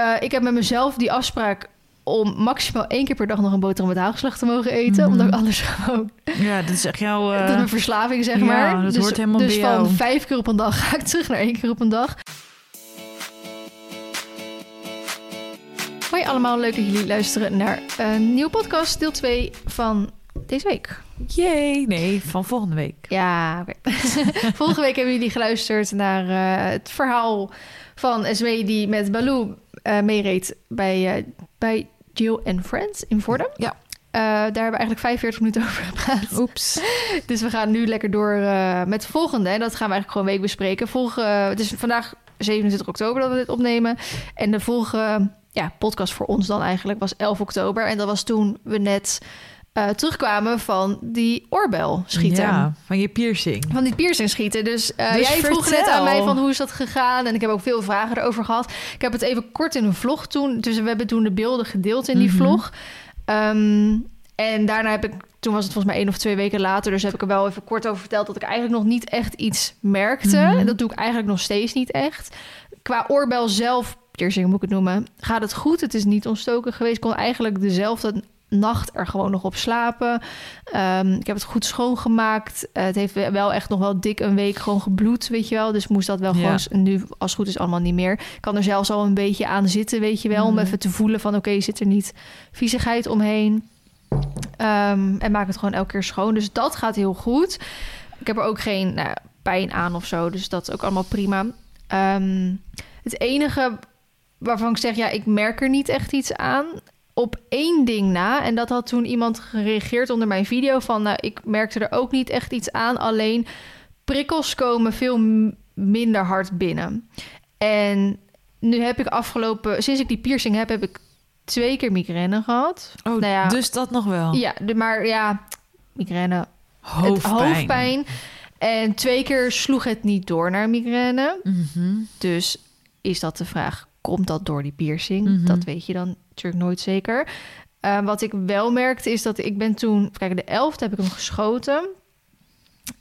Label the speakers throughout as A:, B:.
A: eh, ik heb met mezelf die afspraak om maximaal één keer per dag nog een boterham met hagelslag te mogen eten.
B: Mhm.
A: Omdat ik anders gewoon...
B: Ja, dat is echt jouw... eh,
A: dat is mijn verslaving, zeg
B: ja,
A: maar.
B: dat
A: dus
B: hoort helemaal
A: dus
B: bij
A: van
B: jou.
A: vijf keer op een dag ga ik terug naar één keer op een dag. Hoi allemaal, leuk dat jullie luisteren naar een nieuwe podcast, deel 2 van deze week.
B: Yay! Nee, van volgende week.
A: Ja, oké. Vorige week hebben jullie geluisterd naar eh, het verhaal van Esme die met Baloo eh meereed bij, eh, bij Jill and Friends in Vorden.
B: Ja.
A: Eh, daar hebben we eigenlijk 45 minuten over gepraat.
B: Oeps.
A: Dus we gaan nu lekker door met de volgende. En dat gaan we eigenlijk gewoon week bespreken. Volgende, het is vandaag 27 oktober dat we dit opnemen. En de volgende ja, podcast voor ons dan eigenlijk was 11 oktober. En dat was toen we net eh, terugkwamen van die oorbel schieten.
B: Ja, van je piercing.
A: Van die piercing schieten. Dus, eh,
B: Dus
A: jij vroeg net
B: vertel.
A: aan mij van hoe is dat gegaan. En ik heb ook veel vragen erover gehad. Ik heb het even kort in een vlog toen. Dus we hebben toen de beelden gedeeld in die
B: Mhm.
A: vlog. Ehm, en daarna heb ik, toen was het volgens mij één of twee weken later. Dus heb ik er wel even kort over verteld dat ik eigenlijk nog niet echt iets merkte.
B: Mhm.
A: Dat doe ik eigenlijk nog steeds niet echt. Qua oorbel zelf, piercing moet ik het noemen, gaat het goed. Het is niet ontstoken geweest. Ik kon eigenlijk dezelfde nacht er gewoon nog op slapen. Ehm, ik heb het goed schoongemaakt. Eh, het heeft wel echt nog wel dik een week gewoon gebloed, weet je wel. Dus moest dat wel
B: Ja.
A: gewoon... Nu, als het goed is, allemaal niet meer. Ik kan er zelfs al een beetje aan zitten, weet je wel. Om
B: Mhm.
A: even te voelen van, oké, zit er niet viezigheid omheen. Ehm, en maak het gewoon elke keer schoon. Dus dat gaat heel goed. Ik heb er ook geen nou, pijn aan of zo. Dus dat is ook allemaal prima. Ehm, het enige waarvan ik zeg, ja, ik merk er niet echt iets aan. Op één ding na. En dat had toen iemand gereageerd onder mijn video. Van, nou, ik merkte er ook niet echt iets aan. Alleen prikkels komen veel minder hard binnen. En nu heb ik afgelopen... Sinds ik die piercing heb, heb ik twee keer migraine gehad.
B: Oh,
A: Nou ja.
B: dus dat nog wel.
A: Ja, de, maar ja, migraine,
B: Hoofdpijn.
A: het hoofdpijn. En twee keer sloeg het niet door naar migraine.
B: Mhm.
A: Dus is dat de vraag, komt dat door die piercing?
B: Mhm.
A: Dat weet je dan natuurlijk nooit zeker. Eh, wat ik wel merkte is dat ik ben toen... Kijk, de 11e heb ik hem geschoten.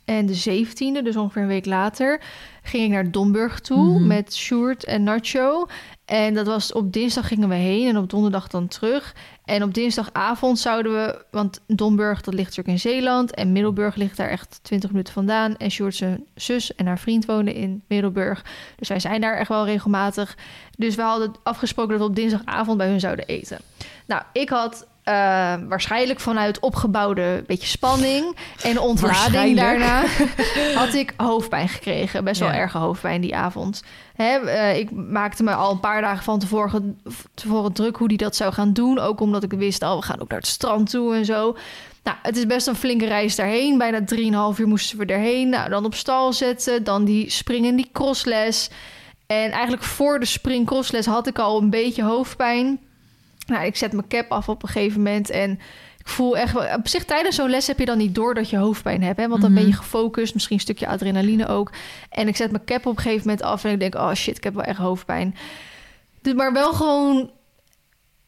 A: En de 17e, dus ongeveer een week later... ging ik naar Domburg toe
B: Mhm.
A: met Sjoerd en Nacho. En dat was op dinsdag gingen we heen en op donderdag dan terug. En op dinsdagavond zouden we... Want Domburg, dat ligt natuurlijk in Zeeland... en Middelburg ligt daar echt 20 minuten vandaan. En Sjoerd zijn zus en haar vriend wonen in Middelburg. Dus wij zijn daar echt wel regelmatig. Dus we hadden afgesproken dat we op dinsdagavond bij hun zouden eten. Nou, ik had eh, waarschijnlijk vanuit opgebouwde beetje spanning en ontlading daarna had ik hoofdpijn gekregen. Best wel
B: Ja. erge
A: hoofdpijn die avond. Eh, ik maakte me al een paar dagen van tevoren, tevoren druk hoe die dat zou gaan doen. Ook omdat ik wist, oh, we gaan ook naar het strand toe en zo. Nou, het is best een flinke reis daarheen. Bijna 3,5 uur moesten we erheen. Nou, dan op stal zetten, dan die springen, die crossles. En eigenlijk voor de spring crossles had ik al een beetje hoofdpijn. Nou, ik zet mijn cap af op een gegeven moment en voel echt... wel- Op zich, tijdens zo'n les heb je dan niet door dat je hoofdpijn hebt, hè? Want dan ben je
B: Mhm.
A: gefocust, misschien een stukje adrenaline ook. En ik zet mijn cap op een gegeven moment af en ik denk, oh shit, ik heb wel echt hoofdpijn. Dus maar wel gewoon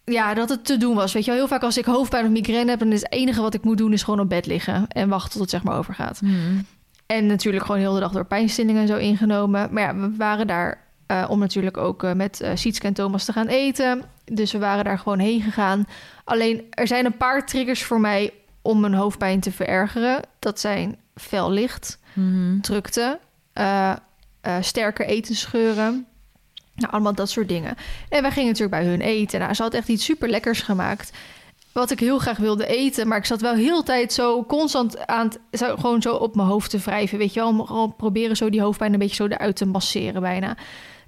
A: ja, dat het te doen was. Weet je wel, heel vaak als ik hoofdpijn of migraine heb... dan is het enige wat ik moet doen is gewoon op bed liggen... en wachten tot het zeg maar overgaat.
B: Mhm.
A: En natuurlijk gewoon heel de dag door pijnstillingen en zo ingenomen. Maar ja, we waren daar eh, om natuurlijk ook eh, met eh Sietske en Thomas te gaan eten. Dus we waren daar gewoon heen gegaan. Alleen, er zijn een paar triggers voor mij om mijn hoofdpijn te verergeren. Dat zijn fel licht,
B: Mhm.
A: drukte, eh, eh, sterker etensgeuren. Nou, allemaal dat soort dingen. En wij gingen natuurlijk bij hun eten. Nou, ze had echt iets super lekkers gemaakt. Wat ik heel graag wilde eten. Maar ik zat wel heel de tijd zo constant aan het... Gewoon zo op mijn hoofd te wrijven. Weet je wel? Om gewoon proberen zo die hoofdpijn een beetje zo eruit te masseren bijna.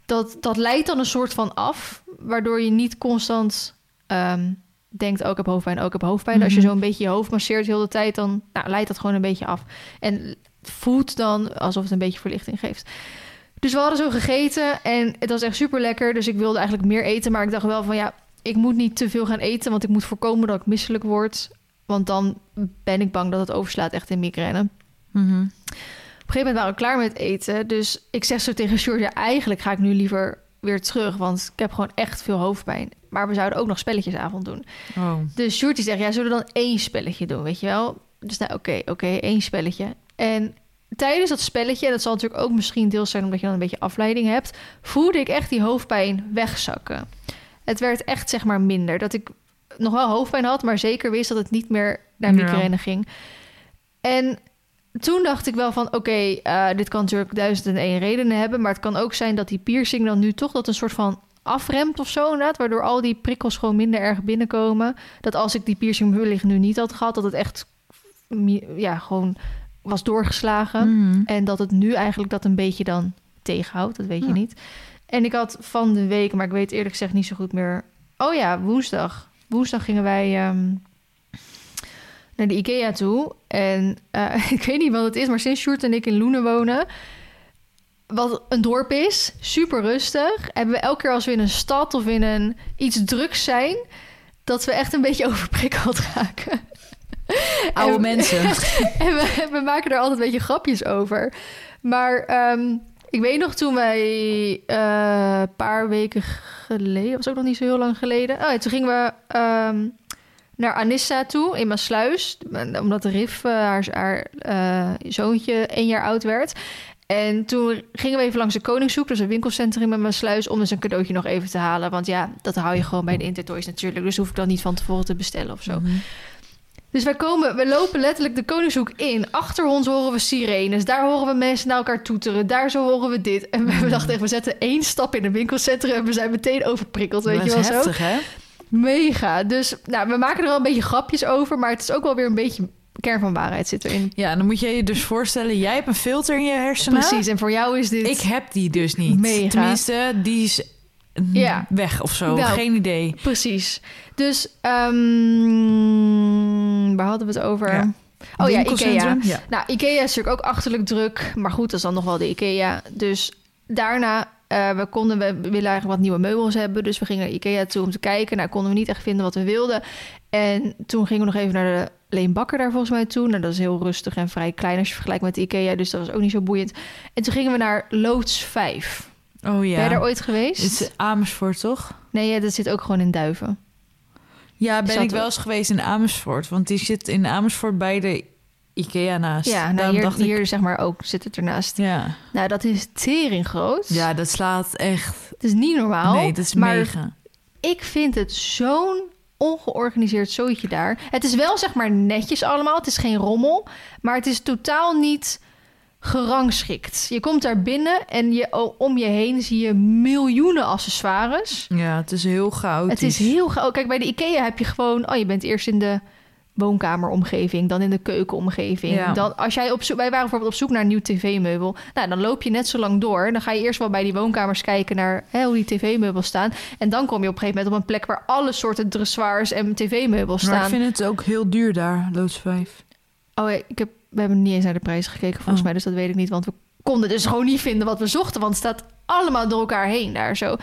A: Dat, dat leidt dan een soort van af. Waardoor je niet constant ehm, denkt... Oh, ik heb hoofdpijn, oh, ik heb hoofdpijn. Als je
B: Mhm.
A: zo een beetje je hoofd masseert heel de tijd... dan nou, leidt dat gewoon een beetje af. En voelt dan alsof het een beetje verlichting geeft. Dus we hadden zo gegeten en het was echt super lekker. Dus ik wilde eigenlijk meer eten. Maar ik dacht wel van ja, ik moet niet te veel gaan eten. Want ik moet voorkomen dat ik misselijk word. Want dan ben ik bang dat het overslaat echt in migraine.
B: Mhm.
A: Op gegeven moment waren we klaar met eten. Dus ik zeg zo tegen ja, eigenlijk ga ik nu liever weer terug. Want ik heb gewoon echt veel hoofdpijn. Maar we zouden ook nog spelletjesavond doen.
B: Oh.
A: Dus die zegt, ja, zullen we dan één spelletje doen, weet je wel? Dus nou, oké, oké, één spelletje. En tijdens dat spelletje, en dat zal natuurlijk ook misschien deels zijn omdat je dan een beetje afleiding hebt, voelde ik echt die hoofdpijn wegzakken. Het werd echt zeg maar minder. Dat ik nog wel hoofdpijn had, maar zeker wist dat het niet meer naar
B: Ja.
A: migraine ging. En toen dacht ik wel van, oké, eh, dit kan natuurlijk duizend en één redenen hebben, maar het kan ook zijn dat die piercing dan nu toch dat een soort van afremt of zo, inderdaad, waardoor al die prikkels gewoon minder erg binnenkomen. Dat als ik die piercing wellicht nu niet had gehad, dat het echt ja, gewoon was doorgeslagen.
B: Mhm.
A: En dat het nu eigenlijk dat een beetje dan tegenhoudt, dat weet je niet. En ik had van de week, maar ik weet eerlijk gezegd niet zo goed meer. Oh ja, woensdag. Woensdag gingen wij ehm, naar de IKEA toe. En eh, ik weet niet wat het is, maar sinds Sjoerd en ik in Loenen wonen... wat een dorp is, super rustig... hebben we elke keer als we in een stad of in een iets drugs zijn... dat we echt een beetje overprikkeld raken.
B: Oude
A: En-
B: mensen.
A: en we, we maken er altijd een beetje grapjes over. Maar ehm, ik weet nog toen wij eh, een paar weken geleden, was ook nog niet zo heel lang geleden. Oh, ja, toen gingen we ehm, naar Anissa toe in Maasluis. Omdat Rif, eh, haar, haar eh, zoontje, één jaar oud werd. En toen gingen we even langs de Koningshoek, dus een winkelcentrum in Maasluis, om dus een cadeautje nog even te halen. Want ja, dat hou je gewoon bij de Intertoys natuurlijk. Dus hoef ik dan niet van tevoren te bestellen of zo.
B: Mhm.
A: Dus wij komen, we lopen letterlijk de Koningshoek in. Achter ons horen we sirenes. Daar horen we mensen naar elkaar toeteren. Daar zo horen we dit. En we
B: Mm.
A: dachten echt, we zetten één stap in een winkelcentrum en we zijn meteen overprikkeld. Weet
B: dat
A: je wel
B: heftig, hè?
A: Mega. Dus nou, we maken er wel een beetje grapjes over. Maar het is ook wel weer een beetje kern van waarheid zit erin.
B: Ja, dan moet je je dus voorstellen... jij hebt een filter in je hersenen.
A: Precies. En voor jou is dit...
B: Ik heb die dus niet.
A: Mega.
B: Tenminste, die is mm,
A: Ja.
B: weg of zo.
A: Nou.
B: Geen idee.
A: Precies. Dus, ehm, waar hadden we het over?
B: Ja.
A: Oh ja? Ikea.
B: Ja.
A: Nou, Ikea is natuurlijk ook achterlijk druk. Maar goed, dat is dan nog wel de Ikea. Dus daarna, eh, we konden, we willen eigenlijk wat nieuwe meubels hebben. Dus we gingen naar Ikea toe om te kijken. Nou, konden we niet echt vinden wat we wilden. En toen gingen we nog even naar de Leen Bakker daar volgens mij toe. Nou, dat is heel rustig en vrij klein als je vergelijkt met Ikea. Dus dat was ook niet zo boeiend. En toen gingen we naar Loods 5.
B: Oh ja.
A: Ben je daar ooit geweest?
B: Het is Amersfoort, toch?
A: Nee, ja, dat zit ook gewoon in Duiven.
B: Ja, ben
A: Zat
B: ik wel eens geweest in Amersfoort. Want die zit in Amersfoort bij de Ikea naast.
A: Ja, nou,
B: Daarom
A: hier,
B: dacht ik-
A: hier zeg maar ook zit het ernaast.
B: Ja.
A: Nou, dat is tering groot.
B: ja, dat slaat echt...
A: Het is niet normaal.
B: nee, dat is
A: maar
B: mega.
A: ik vind het zo'n ongeorganiseerd zooitje daar. Het is wel zeg maar netjes allemaal. Het is geen rommel. Maar het is totaal niet gerangschikt. Je komt daar binnen en je, om je heen zie je miljoenen accessoires.
B: Ja, het is heel chaotisch.
A: Het is heel... gauw. Kijk, bij de IKEA heb je gewoon... Oh, je bent eerst in de woonkameromgeving, dan in de keukenomgeving.
B: Ja.
A: Dan, als jij op zoek, wij waren bijvoorbeeld op zoek naar een nieuw tv-meubel. Nou, dan loop je net zo lang door. Dan ga je eerst wel bij die woonkamers kijken naar hè, hoe die tv-meubels staan. En dan kom je op een gegeven moment op een plek waar alle soorten dressoirs en tv-meubels
B: Maar ik
A: staan.
B: vind het ook heel duur daar, loods 5.
A: Oh, ja, ik heb, we hebben niet eens naar de prijzen gekeken volgens
B: Oh.
A: mij, dus dat weet ik niet. Want we konden dus gewoon niet vinden wat we zochten, want het staat allemaal door elkaar heen daar zo.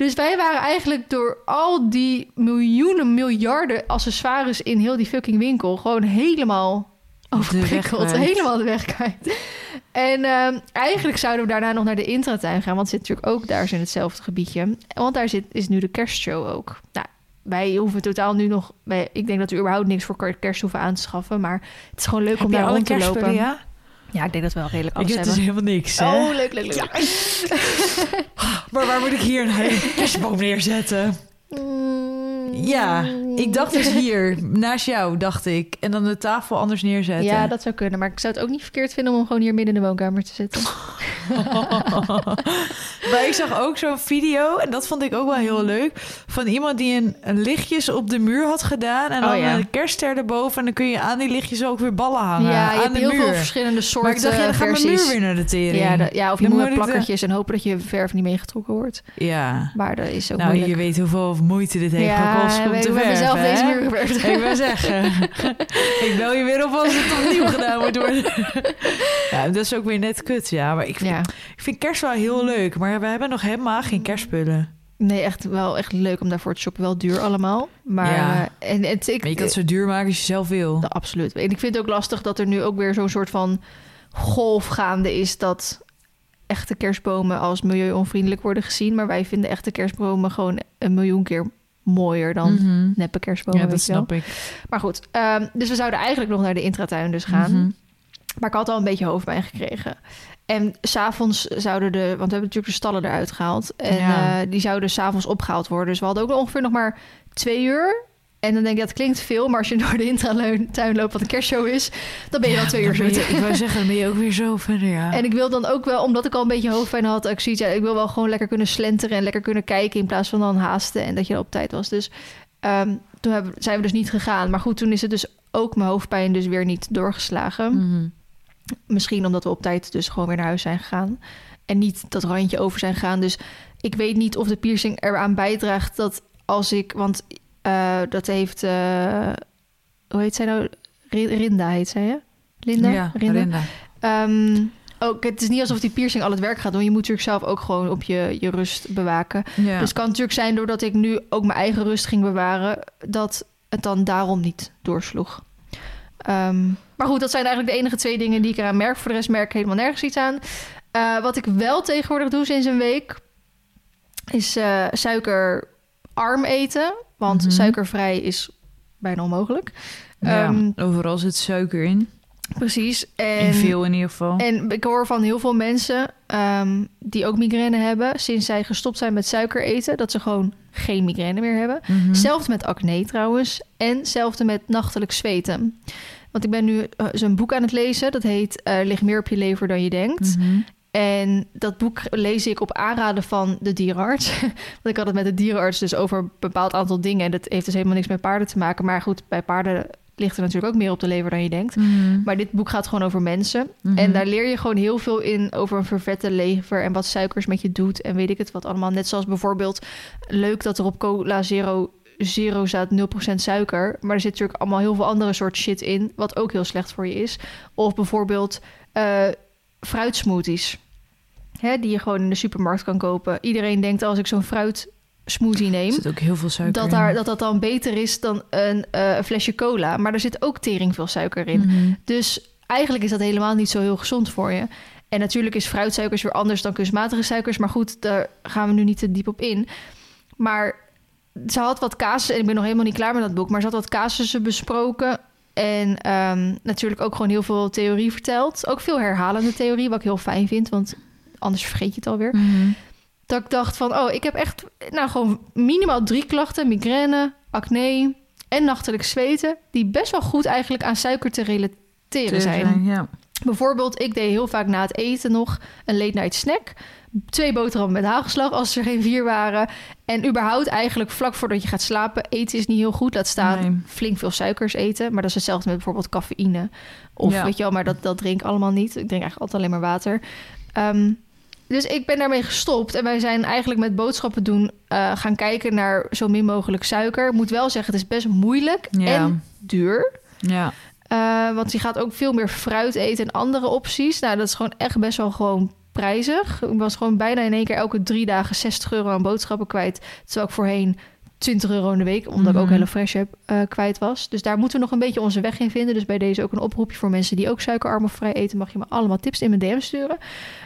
A: Dus wij waren eigenlijk door al die miljoenen, miljarden accessoires in heel die fucking winkel gewoon helemaal overprikkeld.
B: kwijt.
A: Helemaal de weg kwijt. En ehm, eigenlijk zouden we daarna nog naar de intratuin gaan, want het zit natuurlijk ook daar is in hetzelfde gebiedje. Want daar zit, is nu de kerstshow ook. Nou, wij hoeven totaal nu nog... Wij, ik denk dat we überhaupt niks voor kerst hoeven aan te schaffen. Maar het is gewoon leuk om daar rond te lopen.
B: ja?
A: Ja, ik denk dat we wel redelijk
B: Ik
A: alles
B: heb dus
A: hebben.
B: helemaal niks, hè?
A: Oh, leuk, leuk, leuk.
B: Maar waar moet ik hier een hele kerstboom neerzetten?
A: Mm,
B: Ja, ik dacht dus hier, naast jou, dacht ik. En dan de tafel anders neerzetten.
A: Ja, dat zou kunnen. Maar ik zou het ook niet verkeerd vinden om hem gewoon hier midden in de woonkamer te zetten.
B: maar ik zag ook zo'n video, en dat vond ik ook wel heel leuk... van iemand die een, een lichtjes op de muur had gedaan... en
A: Oh,
B: dan
A: ja.
B: een kerstster erboven... en dan kun je aan die lichtjes ook weer ballen hangen.
A: ja, je
B: aan
A: hebt
B: de
A: heel
B: muur.
A: veel verschillende soorten
B: maar ik dacht, ja, dan gaat mijn
A: versies.
B: muur weer naar de tering.
A: Ja, de- ja, of je moet met
B: de-
A: plakkertjes en hopen dat je verf niet meegetrokken wordt.
B: Ja.
A: Maar dat is ook
B: Nou,
A: moeilijk.
B: je weet hoeveel moeite dit heeft gekost om te
A: we hebben zelf deze muur gewerkt.
B: Ik wil zeggen, ik bel je weer op als het opnieuw gedaan moet worden. Ja, dat is ook weer net kut, ja. Maar ik vind, ik vind kerst wel heel leuk, maar we hebben nog helemaal geen kerstspullen.
A: Nee, echt wel echt leuk om daarvoor te shoppen. Wel duur allemaal. Maar
B: Ja.
A: eh, en, het ik,
B: Maar je kan het zo duur maken als je zelf wil.
A: Absoluut. En ik vind het ook lastig dat er nu ook weer zo'n soort van golf gaande is dat echte kerstbomen als milieuonvriendelijk worden gezien. Maar wij vinden echte kerstbomen gewoon een miljoen keer mooier dan
B: Mhm.
A: neppe kerstbomen.
B: Ja, dat
A: wel.
B: snap ik.
A: Maar goed, ehm, dus we zouden eigenlijk nog naar de intratuin dus gaan.
B: Mhm.
A: Maar ik had al een beetje hoofdpijn gekregen. En s'avonds zouden de... Want we hebben natuurlijk de stallen eruit gehaald. En
B: Ja.
A: eh, die zouden s'avonds opgehaald worden. Dus we hadden ook ongeveer nog maar twee uur. En dan denk ik, dat klinkt veel. Maar als je door de intratuin loopt, wat een kerstshow is... dan ben je al twee uur zoet.
B: Ik wou zeggen, dan ben je ook weer zo verder, ja.
A: En ik wil dan ook wel, omdat ik al een beetje hoofdpijn had... Ik, zoiets, ja, ik wil wel gewoon lekker kunnen slenteren en lekker kunnen kijken... in plaats van dan haasten en dat je op tijd was. Dus ehm, toen hebben, zijn we dus niet gegaan. Maar goed, toen is het dus ook mijn hoofdpijn dus weer niet doorgeslagen.
B: Mhm.
A: Misschien omdat we op tijd dus gewoon weer naar huis zijn gegaan. En niet dat randje over zijn gegaan. Dus ik weet niet of de piercing eraan bijdraagt dat als ik... Want eh, dat heeft... eh, hoe heet zij nou? Ri- Rinda heet zij, hè? Linda?
B: Ja, Rinda.
A: Ehm, ook, het is niet alsof die piercing al het werk gaat doen. Je moet natuurlijk zelf ook gewoon op je, je rust bewaken.
B: Ja.
A: Dus het kan natuurlijk zijn doordat ik nu ook mijn eigen rust ging bewaren... dat het dan daarom niet doorsloeg. Ehm, maar goed, dat zijn eigenlijk de enige twee dingen die ik eraan merk. Voor de rest merk ik helemaal nergens iets aan. Eh, wat ik wel tegenwoordig doe sinds een week... is eh, suikerarm eten. Want
B: Mhm.
A: suikervrij is bijna onmogelijk.
B: Ja,
A: Ehm,
B: overal zit suiker in.
A: Precies. En,
B: In veel in ieder geval.
A: En ik hoor van heel veel mensen ehm, die ook migraine hebben... sinds zij gestopt zijn met suiker eten... dat ze gewoon geen migraine meer hebben.
B: Mhm.
A: Zelfde met acne trouwens. En hetzelfde met nachtelijk zweten. Want ik ben nu eh, zo'n boek aan het lezen. Dat heet eh Lig meer op je lever dan je denkt.
B: Mhm.
A: En dat boek lees ik op aanraden van de dierenarts. Want ik had het met de dierenarts dus over een bepaald aantal dingen. En dat heeft dus helemaal niks met paarden te maken. Maar goed, bij paarden ligt er natuurlijk ook meer op de lever dan je denkt.
B: Mhm.
A: Maar dit boek gaat gewoon over mensen.
B: Mhm.
A: En daar leer je gewoon heel veel in over een vervette lever en wat suikers met je doet en weet ik het wat allemaal. Net zoals bijvoorbeeld leuk dat er op Cola Zero Zero staat 0% suiker, maar er zit natuurlijk allemaal heel veel andere soort shit in wat ook heel slecht voor je is. Of bijvoorbeeld eh fruitsmoothies. Hè, die je gewoon in de supermarkt kan kopen. Iedereen denkt als ik zo'n fruit smoothie
B: Er
A: neem,
B: zit ook heel veel suiker
A: dat, daar, dat dat dan beter is dan een, eh, een flesje cola. Maar er zit ook tering veel suiker in.
B: Mhm.
A: Dus eigenlijk is dat helemaal niet zo heel gezond voor je. En natuurlijk is fruitsuikers weer anders dan kunstmatige suikers. Maar goed, daar gaan we nu niet te diep op in. Maar ze had wat casus, en ik ben nog helemaal niet klaar met dat boek... maar ze had wat casussen besproken... En ehm, natuurlijk ook gewoon heel veel theorie verteld. Ook veel herhalende theorie, wat ik heel fijn vind. Want anders vergeet je het alweer.
B: Mhm.
A: Dat ik dacht van, oh, ik heb echt nou gewoon minimaal drie klachten. Migraine, acne en nachtelijk zweten. Die best wel goed eigenlijk aan suiker te relateren zijn.
B: Ja.
A: Bijvoorbeeld, ik deed heel vaak na het eten nog een late night snack. Twee boterhammen met hagelslag als er geen vier waren. En überhaupt eigenlijk vlak voordat je gaat slapen... eten is niet heel goed. Laat staan
B: Nee.
A: flink veel suikers eten. Maar dat is hetzelfde met bijvoorbeeld cafeïne. Of
B: Ja.
A: weet je wel, maar dat, dat drink ik allemaal niet. Ik drink eigenlijk altijd alleen maar water. Ehm, dus ik ben daarmee gestopt. En wij zijn eigenlijk met boodschappen doen... eh, gaan kijken naar zo min mogelijk suiker. Ik moet wel zeggen, het is best moeilijk
B: Ja.
A: en duur.
B: Ja.
A: Eh, want je gaat ook veel meer fruit eten en andere opties. Nou, dat is gewoon echt best wel gewoon prijzig. Ik was gewoon bijna in één keer elke drie dagen 60 euro aan boodschappen kwijt. Terwijl ik voorheen 20 euro in de week, omdat ik ook
B: Mhm.
A: hele fresh heb, eh, kwijt was. Dus daar moeten we nog een beetje onze weg in vinden. Dus bij deze ook een oproepje voor mensen die ook suikerarm of vrij eten. Mag je me allemaal tips in mijn DM sturen.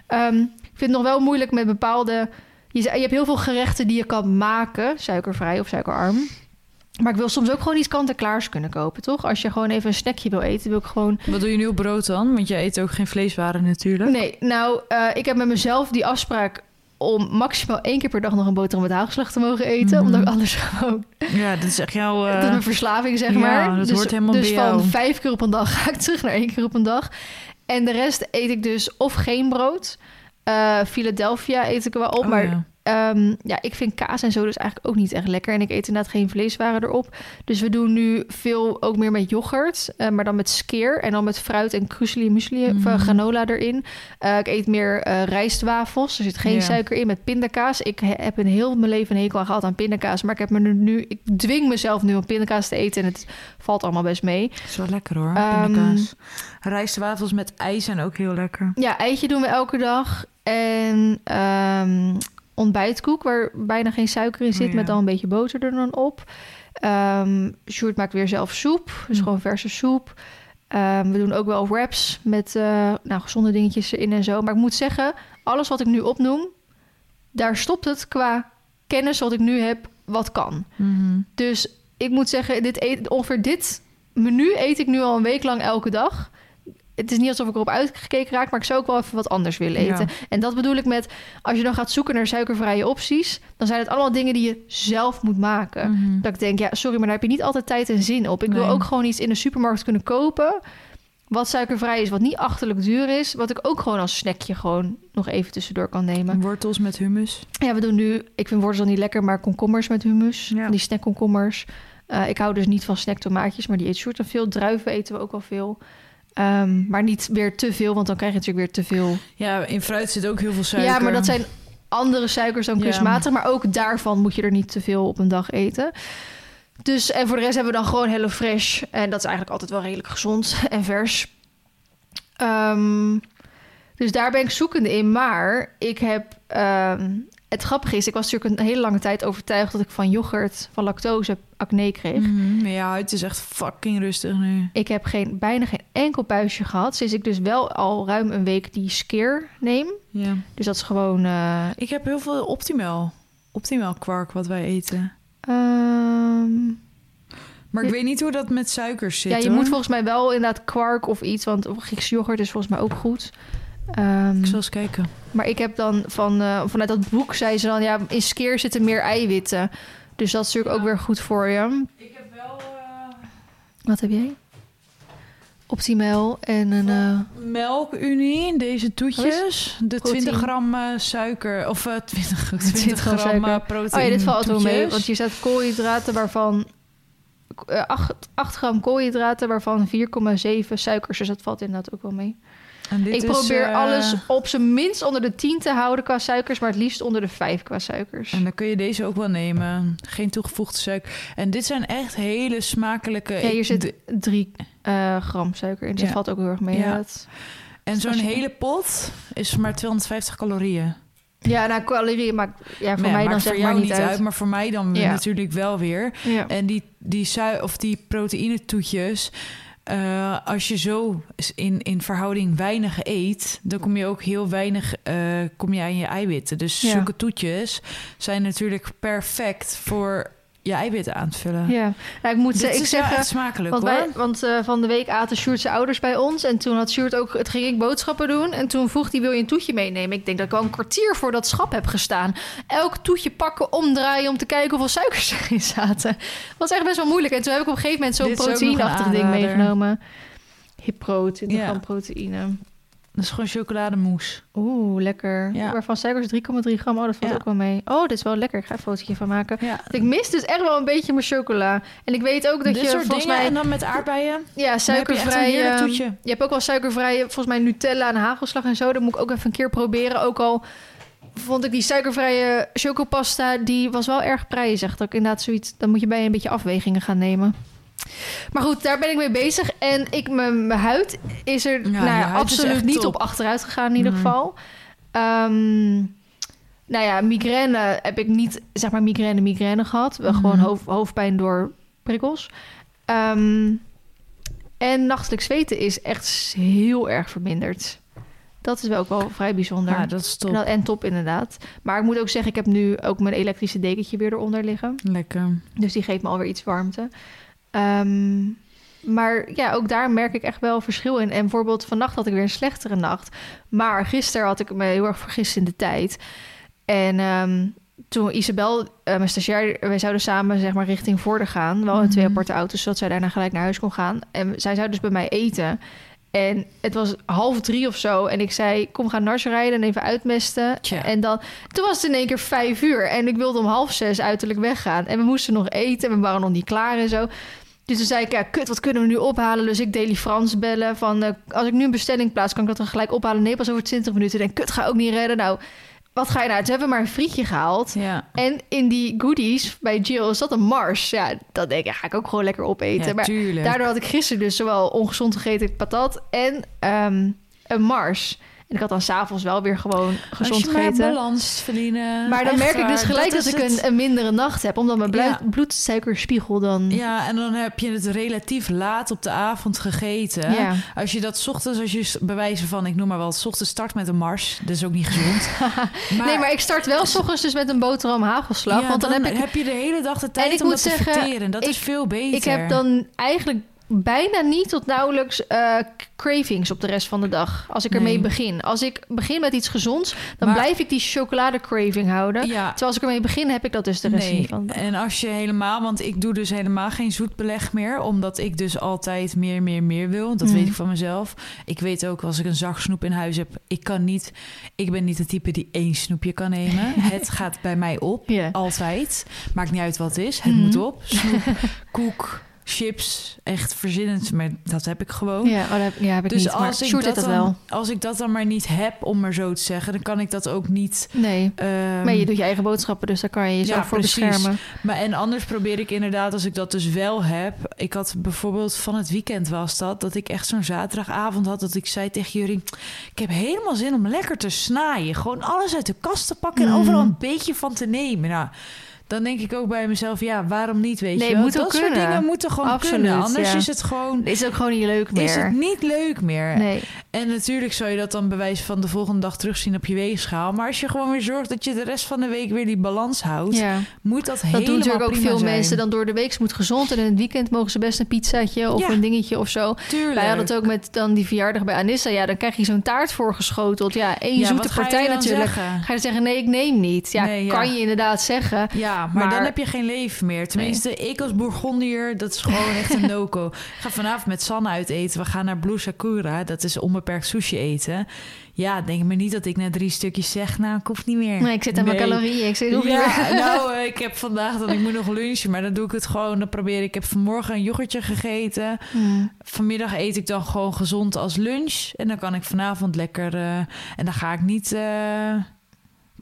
A: Ehm, ik vind het nog wel moeilijk met bepaalde... Je, je hebt heel veel gerechten die je kan maken, suikervrij of suikerarm. Maar ik wil soms ook gewoon iets kant-en-klaars kunnen kopen, toch? Als je gewoon even een snackje wil eten, wil ik gewoon...
B: Wat doe je nu op brood dan? Want jij eet ook geen vleeswaren natuurlijk.
A: Nee, nou, eh, ik heb met mezelf die afspraak om maximaal één keer per dag nog een boterham met hagelslag te mogen eten.
B: Mhm.
A: Omdat ik anders gewoon...
B: Ja, dat is echt jouw... eh,
A: dat is mijn verslaving, zeg
B: ja,
A: maar.
B: dat
A: dus
B: hoort helemaal
A: dus
B: bij
A: van
B: jou.
A: vijf keer op een dag ga ik terug naar één keer op een dag. En de rest eet ik dus of geen brood. Eh, Philadelphia eet ik wel op,
B: oh
A: maar
B: ja.
A: Ehm, ja, ik vind kaas en zo dus eigenlijk ook niet echt lekker. En ik eet inderdaad geen vleeswaren erop. Dus we doen nu veel ook meer met yoghurt. eh, maar dan met skeer. En dan met fruit en krusli muesli of
B: Mhm.
A: granola erin. Eh, ik eet meer rijstwafels. Er zit geen suiker in met pindakaas. Ik he- heb een heel mijn leven een hekel aan gehad aan pindakaas. Maar ik heb me nu... Ik dwing mezelf nu om pindakaas te eten. En het valt allemaal best mee.
B: Dat is wel lekker hoor,
A: Ehm,
B: pindakaas. Rijstwafels met ijs zijn ook heel lekker.
A: Ja, eitje doen we elke dag. En ehm, ontbijtkoek, waar bijna geen suiker in zit,
B: Oh, ja.
A: met dan een beetje boter er dan op. Ehm Sjoerd maakt weer zelf soep, dus
B: Hm.
A: gewoon verse soep. Ehm, we doen ook wel wraps met eh, nou, gezonde dingetjes erin en zo. Maar ik moet zeggen, alles wat ik nu opnoem, daar stopt het qua kennis wat ik nu heb, wat kan.
B: Mhm.
A: Dus ik moet zeggen, dit eet, ongeveer dit menu eet ik nu al een week lang elke dag. Het is niet alsof ik erop uitgekeken raak, maar ik zou ook wel even wat anders willen eten.
B: Ja.
A: En dat bedoel ik met, als je dan gaat zoeken naar suikervrije opties, dan zijn het allemaal dingen die je zelf moet maken.
B: Mhm.
A: Dat ik denk, ja, sorry, maar daar heb je niet altijd tijd en zin op. Ik wil ook gewoon iets in de supermarkt kunnen kopen, wat suikervrij is, wat niet achterlijk duur is, wat ik ook gewoon als snackje gewoon nog even tussendoor kan nemen.
B: Wortels met hummus.
A: Ja, we doen nu, ik vind wortels niet lekker, maar komkommers met hummus,
B: Ja.
A: die snackkomkommers. Eh ik hou dus niet van snacktomaatjes, maar die eet dan veel. Druiven eten we ook wel veel. Ehm, maar niet weer te veel, want dan krijg je natuurlijk weer te veel.
B: Ja, in fruit zit ook heel veel suiker.
A: Ja, maar dat zijn andere suikers dan
B: Ja.
A: kunstmatig. Maar ook daarvan moet je er niet te veel op een dag eten. Dus, en voor de rest hebben we dan gewoon Hello Fresh. En dat is eigenlijk altijd wel redelijk gezond en vers. Ehm, dus daar ben ik zoekende in. Maar ik heb... ehm, het grappige is, ik was natuurlijk een hele lange tijd overtuigd... dat ik van yoghurt, van lactose, acne kreeg.
B: Maar je huid is echt fucking rustig nu.
A: Ik heb geen, bijna geen enkel puistje gehad. Sinds ik dus wel al ruim een week die skeer neem.
B: Ja.
A: Dus dat is gewoon... eh,
B: Ik heb heel veel Optimal. Optimal kwark wat wij eten.
A: ehm,
B: Maar ik
A: Ja.
B: weet niet hoe dat met suikers zit.
A: ja, je
B: hoor.
A: moet volgens mij wel inderdaad kwark of iets, want Grieks yoghurt is volgens mij ook goed. Ehm,
B: Ik zal eens kijken.
A: Maar ik heb dan van, eh, vanuit dat boek zei ze dan, ja, in skeer zitten meer eiwitten. Dus dat is natuurlijk ook weer goed voor je.
B: Ik heb wel
A: Wat heb jij? Optimal en een... eh,
B: melkunie, deze toetjes. De 20 gram eh, suiker, of eh 20, 20,
A: 20 gram
B: gram
A: suiker.
B: eh, proteïne.
A: Oh ja, dit valt wel mee, want hier staat koolhydraten waarvan... eh, 8, 8 gram koolhydraten waarvan 4,7 suikers. Dus dat valt inderdaad ook wel mee.
B: En dit
A: ik probeer
B: eh,
A: alles op zijn minst onder de 10 te houden qua suikers, maar het liefst onder de 5 qua suikers.
B: En dan kun je deze ook wel nemen. Geen toegevoegde suiker. En dit zijn echt hele smakelijke...
A: ja, hier zit
B: de-
A: 3 gram suiker in, dus
B: Ja.
A: valt ook heel erg mee.
B: Ja.
A: Dat-
B: En zo'n hele pot is maar 250 calorieën.
A: ja nou, calorieën maakt ja, voor
B: ja,
A: mij dan zeg
B: voor
A: maar
B: jou
A: niet uit.
B: maar voor mij dan
A: Ja.
B: natuurlijk wel weer.
A: Ja.
B: En die, die, sui of die proteïnetoetjes... eh, als je zo in, in verhouding weinig eet... dan kom je ook heel weinig eh, kom je aan je eiwitten. Dus
A: Ja.
B: zulke toetjes zijn natuurlijk perfect... voor je eiwitten aan te vullen.
A: ja. Nou, ik moet
B: Dit
A: ze- ik
B: is
A: zeggen,
B: smakelijk
A: Want,
B: hoor.
A: wij, want eh, van de week aten Sjoerd's ouders bij ons. En toen had Sjoerd ook, het ging ik boodschappen doen. En toen vroeg hij, wil je een toetje meenemen? Ik denk dat ik al een kwartier voor dat schap heb gestaan. Elk toetje pakken, omdraaien om te kijken hoeveel suikers erin zaten. was echt best wel moeilijk. En toen heb ik op een gegeven moment zo'n proteïneachtig ding meegenomen. Hipro, 20
B: Ja.
A: gram proteïne.
B: Dat is gewoon chocolademousse.
A: Oeh, lekker.
B: Ja.
A: Waarvan suikers 3,3 gram. Oh, dat valt
B: Ja.
A: ook wel mee. Oh, dit is wel lekker. Ik ga een fotootje van maken.
B: Ja.
A: Ik mis dus echt wel een beetje mijn chocola. En ik weet ook dat
B: Dit
A: je
B: soort
A: volgens
B: dingen
A: mij...
B: en dan met aardbeien.
A: Ja,
B: je
A: suikervrij.
B: toetje.
A: je hebt ook wel suikervrije, volgens mij Nutella en hagelslag en zo. Dat moet ik ook even een keer proberen. Ook al vond ik die suikervrije chocopasta, die was wel erg prijzig. Dat ik inderdaad zoiets, dan moet je bij een beetje afwegingen gaan nemen. Maar goed, daar ben ik mee bezig. En ik, mijn, mijn huid is er nou, ja, absoluut niet
B: top.
A: op achteruit gegaan in ieder
B: Mhm.
A: geval. Ehm, nou ja, migraine heb ik niet, zeg maar, migraine, migraine gehad. Wel gewoon hoofd, hoofdpijn door prikkels. Ehm, en nachtelijk zweten is echt heel erg verminderd. Dat is wel ook wel vrij bijzonder.
B: Ja, dat is top.
A: En dat- En top inderdaad. Maar ik moet ook zeggen, ik heb nu ook mijn elektrische dekentje weer eronder liggen.
B: Lekker.
A: Dus die geeft me alweer iets warmte. Ehm, maar ja, ook daar merk ik echt wel verschil in. En bijvoorbeeld vannacht had ik weer een slechtere nacht. Maar gisteren had ik me heel erg vergist in de tijd. En ehm, toen Isabel, eh, mijn stagiair, wij zouden samen zeg maar richting Vorden gaan. Wel in twee
B: Mhm.
A: aparte auto's, zodat zij daarna gelijk naar huis kon gaan. En zij zou dus bij mij eten. En het was half drie of zo. En ik zei, kom, gaan nars rijden en even uitmesten.
B: Tja.
A: En dan, toen was het in één keer vijf uur. En ik wilde om half zes uiterlijk weggaan. En we moesten nog eten. En we waren nog niet klaar en zo. Dus toen zei ik, ja, kut, wat kunnen we nu ophalen? Dus ik Daily Frans bellen van... eh, als ik nu een bestelling plaats, kan ik dat dan gelijk ophalen? Nee, pas over 20 minuten. Ik denk, kut, ga ook niet redden. Nou, wat ga je nou? Toen hebben we maar een frietje gehaald.
B: Ja.
A: En in die goodies bij Jill zat een Mars. Ja, dat denk ik, ja, ga ik ook gewoon lekker opeten.
B: Ja,
A: maar
B: tuurlijk.
A: daardoor had ik gisteren dus zowel ongezond gegeten patat en ehm, een Mars. En ik had dan s'avonds wel weer gewoon gezond
B: Als je maar
A: gegeten.
B: balans verdienen.
A: Maar dan
B: Echt
A: merk ik dus gelijk dat, ik een, een mindere nacht heb. Omdat mijn
B: Ja.
A: bloed, bloedsuikerspiegel dan...
B: Ja, en dan heb je het relatief laat op de avond gegeten.
A: Ja.
B: Als je dat 's ochtends, als je wijze van, ik noem maar wel, 's ochtends start met een mars. Dat is ook niet gezond.
A: nee, maar ik start wel s ochtends dus met een boterham hagelslag.
B: Ja,
A: want dan, heb ik...
B: je de hele dag de tijd
A: ik
B: om
A: moet
B: dat te
A: zeggen,
B: verteren. Dat
A: ik-
B: is veel beter.
A: Ik heb dan eigenlijk bijna niet tot nauwelijks eh, cravings op de rest van de dag. Als ik ermee begin. Als ik begin met iets gezonds, dan
B: Maar-
A: blijf ik die chocolade craving houden.
B: Ja,
A: Terwijl als ik ermee begin, heb ik dat dus de rest
B: nee.
A: niet van.
B: En als je helemaal, want ik doe dus helemaal geen zoetbeleg meer, omdat ik dus altijd meer, meer, meer wil. Dat
A: Mm.
B: weet ik van mezelf. Ik weet ook als ik een zak snoep in huis heb, ik kan niet, ik ben niet de type die één snoepje kan nemen. het gaat bij mij op, altijd. Maakt niet uit wat het is, het
A: Mhm.
B: moet op. Snoep, koek, chips, echt verzinnend, maar dat heb ik gewoon.
A: Ja, oh, dat heb, ja, heb ik
B: Dus
A: niet.
B: Als ik, dat
A: dat
B: dan,
A: wel.
B: als ik dat dan maar niet heb, om maar zo te zeggen, dan kan ik dat ook niet.
A: Nee.
B: ehm,
A: maar je doet je eigen boodschappen, dus daar kan je jezelf
B: Ja,
A: voor
B: precies.
A: beschermen.
B: Maar en anders probeer ik inderdaad, als ik dat dus wel heb. Ik had bijvoorbeeld van het weekend was dat, dat ik echt zo'n zaterdagavond had dat ik zei tegen jullie: Ik heb helemaal zin om lekker te snaaien. Gewoon alles uit de kast te pakken en
A: Mm.
B: overal een beetje van te nemen. Nou, dan denk ik ook bij mezelf: ja, waarom niet? Weet
A: Nee,
B: je wel? dat soort dingen moeten gewoon
A: Absoluut,
B: kunnen. Anders
A: ja.
B: is het gewoon.
A: Is ook gewoon niet leuk meer.
B: Is het niet leuk meer?
A: Nee.
B: En natuurlijk zou je dat dan bewijs van de volgende dag terugzien op je weegschaal. Maar als je gewoon weer zorgt dat je de rest van de week weer die balans houdt,
A: Ja.
B: moet dat,
A: Dat
B: helemaal
A: doen natuurlijk ook veel
B: zijn.
A: mensen. Dan door de week moet gezond. En in het weekend mogen ze best een pizzaatje of
B: Ja.
A: een dingetje of zo.
B: Tuurlijk.
A: Wij hadden het ook met dan die verjaardag bij Anissa. Ja, dan krijg je zo'n taart voorgeschoteld. Ja, één
B: Ja,
A: zoete
B: ga
A: partij natuurlijk.
B: zeggen?
A: Ga je zeggen, nee, ik neem niet. Ja,
B: Nee,
A: kan je inderdaad zeggen.
B: Ja, maar,
A: Maar-
B: dan heb je geen leven meer. Tenminste, ik als Bourgondier, dat is gewoon echt een no-go. Ga vanavond met Sanne uit eten. We gaan naar Blue Sakura. Dat is onbeperkt sushi eten. Ja, denk maar niet dat ik na drie stukjes zeg... nou, ik hoef niet meer.
A: Nee, ik zit aan mijn calorieën. Ik zit
B: Ja,
A: meer.
B: nou, ik heb vandaag dan... Ik moet nog lunchen, maar dan doe ik het gewoon. Dan probeer ik... Ik heb vanmorgen een yoghurtje gegeten.
A: Hmm.
B: Vanmiddag eet ik dan gewoon gezond als lunch. En dan kan ik vanavond lekker... eh, en dan ga ik niet eh,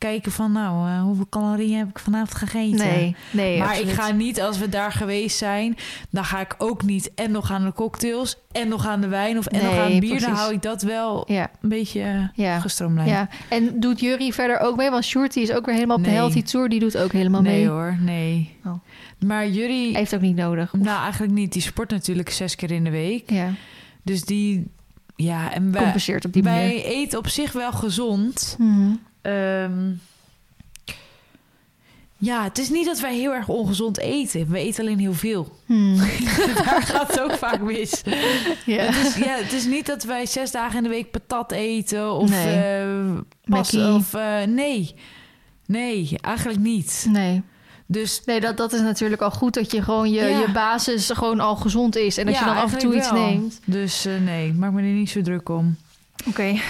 B: kijken van... nou, eh, hoeveel calorieën heb ik vanavond gegeten?
A: Nee, nee.
B: maar
A: absoluut.
B: ik ga niet, als we daar geweest zijn, dan ga ik ook niet en nog aan de cocktails en nog aan de wijn of en nog
A: Nee,
B: aan het bier. Dan hou ik dat wel
A: Ja,
B: een beetje eh,
A: ja.
B: gestroomlijnd.
A: Ja, en doet Jury verder ook mee? Want die is ook weer helemaal op
B: Nee.
A: de healthy tour. Die doet ook helemaal
B: nee
A: mee.
B: hoor, nee.
A: Oh.
B: Maar jullie,
A: heeft ook niet nodig.
B: nou eigenlijk niet. Die sport natuurlijk zes keer in de week.
A: Ja,
B: Dus die, ja, en wij,
A: compenseert op die manier.
B: wij eten op zich wel gezond.
A: Mhm.
B: Ehm, ja, het is niet dat wij heel erg ongezond eten. We eten alleen heel veel.
A: Hmm.
B: Daar gaat het ook vaak mis.
A: Ja.
B: Het is, ja, het is niet dat wij zes dagen in de week patat eten of
A: Nee.
B: eh, pas, of eh, nee. Nee, eigenlijk niet.
A: Nee.
B: Dus
A: Nee, dat, dat is natuurlijk al goed dat je gewoon je,
B: Ja.
A: je basis gewoon al gezond is. En dat
B: Ja,
A: je dan af en toe iets
B: wel.
A: neemt.
B: Dus eh, nee, maak me er niet zo druk om.
A: Oké.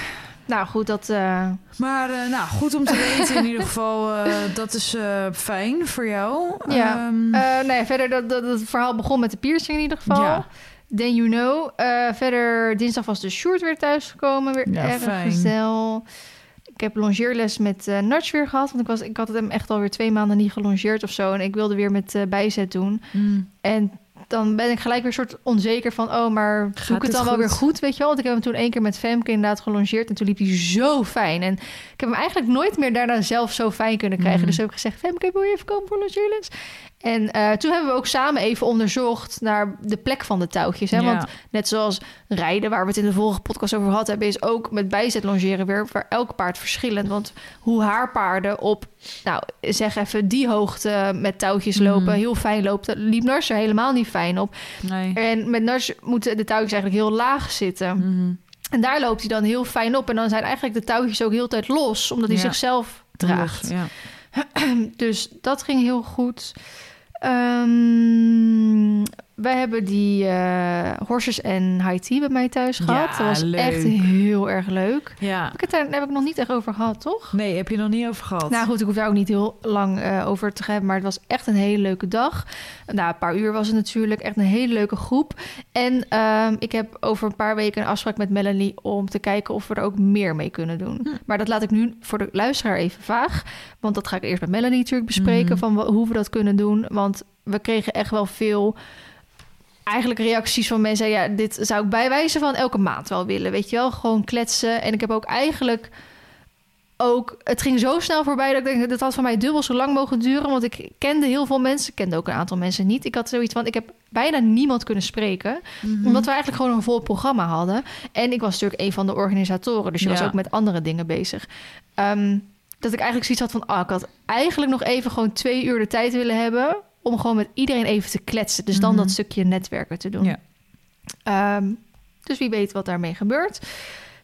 A: Nou goed, dat... eh,
B: Maar eh, nou, goed om te weten in ieder geval. eh, dat is fijn voor jou.
A: Ja.
B: Ehm,
A: eh, nee, verder, dat, dat, het verhaal begon met de piercing in ieder geval.
B: Ja.
A: Then you know. Verder, dinsdag was de Sjoerd weer thuisgekomen. Weer
B: Ja,
A: erg
B: fijn.
A: gezel. Ik heb longeerles met Nudge weer gehad. Want ik, was, ik had hem echt alweer twee maanden niet gelongeerd of zo. En ik wilde weer met bijzet doen.
B: mm,
A: En dan ben ik gelijk weer soort onzeker van... oh, maar doe
B: Gaat
A: ik het dan wel weer goed, weet je wel? Want ik heb hem toen één keer met Femke inderdaad gelongeerd... en toen liep hij zo fijn. En ik heb hem eigenlijk nooit meer daarna zelf zo fijn kunnen krijgen.
B: Mhm.
A: Dus heb ik gezegd, Femke, wil je even komen voor longeerles? En eh, toen hebben we ook samen even onderzocht naar de plek van de touwtjes. Hè?
B: ja.
A: Want net zoals rijden, waar we het in de vorige podcast over gehad hebben... is ook met bijzet longeren weer voor elk paard verschillend. Want hoe haar paarden op, nou zeg even die hoogte met touwtjes
B: Mhm.
A: lopen... heel fijn loopt, dat liep Nars er helemaal niet fijn op.
B: nee.
A: En met Nars moeten de touwtjes eigenlijk heel laag zitten.
B: Mhm.
A: En daar loopt hij dan heel fijn op. En dan zijn eigenlijk de touwtjes ook heel tijd los... omdat hij
B: Ja.
A: zichzelf draagt.
B: Ja.
A: Dus dat ging heel goed. Euh, wij hebben die eh horses en high tea bij mij thuis
B: Ja,
A: gehad. Dat was
B: leuk.
A: echt heel erg leuk.
B: ja.
A: Heb ik het daar heb ik nog niet echt over gehad, toch?
B: Nee, heb je nog niet over gehad?
A: Nou goed, ik hoef daar ook niet heel lang eh, over te hebben. Maar het was echt een hele leuke dag. Nou, een paar uur was het natuurlijk. Echt een hele leuke groep. En ehm, ik heb over een paar weken een afspraak met Melanie... om te kijken of we er ook meer mee kunnen doen.
B: Hm.
A: Maar dat laat ik nu voor de luisteraar even vaag. Want dat ga ik eerst met Melanie natuurlijk bespreken...
B: Mhm.
A: van wa- hoe we dat kunnen doen. Want we kregen echt wel veel... Eigenlijk reacties van mensen. Ja, dit zou ik bij wijze van elke maand wel willen. Weet je wel, gewoon kletsen. En ik heb ook eigenlijk ook, het ging zo snel voorbij dat ik denk, dat had van mij dubbel zo lang mogen duren. Want ik kende heel veel mensen, ik kende ook een aantal mensen niet. Ik had zoiets van, ik heb bijna niemand kunnen spreken.
B: Mhm.
A: Omdat we eigenlijk gewoon een vol programma hadden. En ik was natuurlijk een van de organisatoren, dus je was ook met andere dingen bezig. Ehm, dat ik eigenlijk zoiets had van, ah, ik had eigenlijk nog even gewoon twee uur de tijd willen hebben... om gewoon met iedereen even te kletsen. Dus dan
B: Mhm.
A: dat stukje netwerken te doen.
B: Ja.
A: Ehm, dus wie weet wat daarmee gebeurt.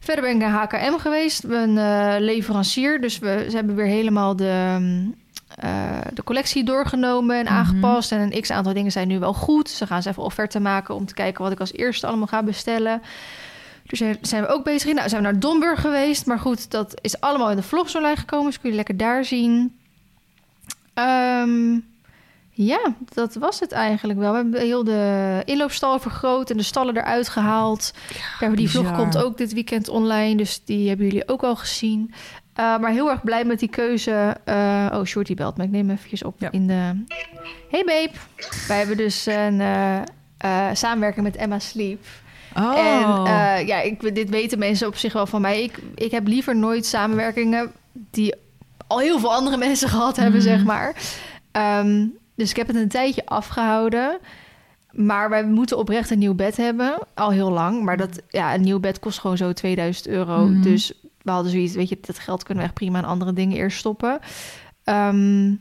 A: Verder ben ik naar HKM geweest, een eh, leverancier. Dus we, ze hebben weer helemaal de, mm, eh, de collectie doorgenomen en
B: Mhm.
A: aangepast. En een x-aantal dingen zijn nu wel goed. Ze gaan ze even offerte maken om te kijken wat ik als eerste allemaal ga bestellen. Dus zijn we ook bezig. Nou, zijn we naar Domburg geweest. Maar goed, dat is allemaal in de vlogs online gekomen. Dus kun je lekker daar zien. Ehm, ja, dat was het eigenlijk wel. We hebben heel de inloopstal vergroot en de stallen eruit gehaald. Ja, die vlog komt ook dit weekend online. Dus die hebben jullie ook al gezien. Uh, maar heel erg blij met die keuze. Uh, oh, Shorty belt me. Ik neem eventjes op
B: Ja.
A: in de... Hey babe. Wij hebben dus een uh, samenwerking met Emma Sleep.
B: Oh.
A: En ja, ik, dit weten mensen op zich wel van mij. Ik, ik heb liever nooit samenwerkingen die al heel veel andere mensen gehad hebben,
B: Mhm.
A: zeg maar. Um, dus ik heb het een tijdje afgehouden. Maar wij moeten oprecht een nieuw bed hebben. Al heel lang. Maar dat, ja, een nieuw bed kost gewoon zo 2000 euro.
B: Mhm.
A: Dus we hadden zoiets, weet je, dat geld kunnen we echt prima aan andere dingen eerst stoppen. Um,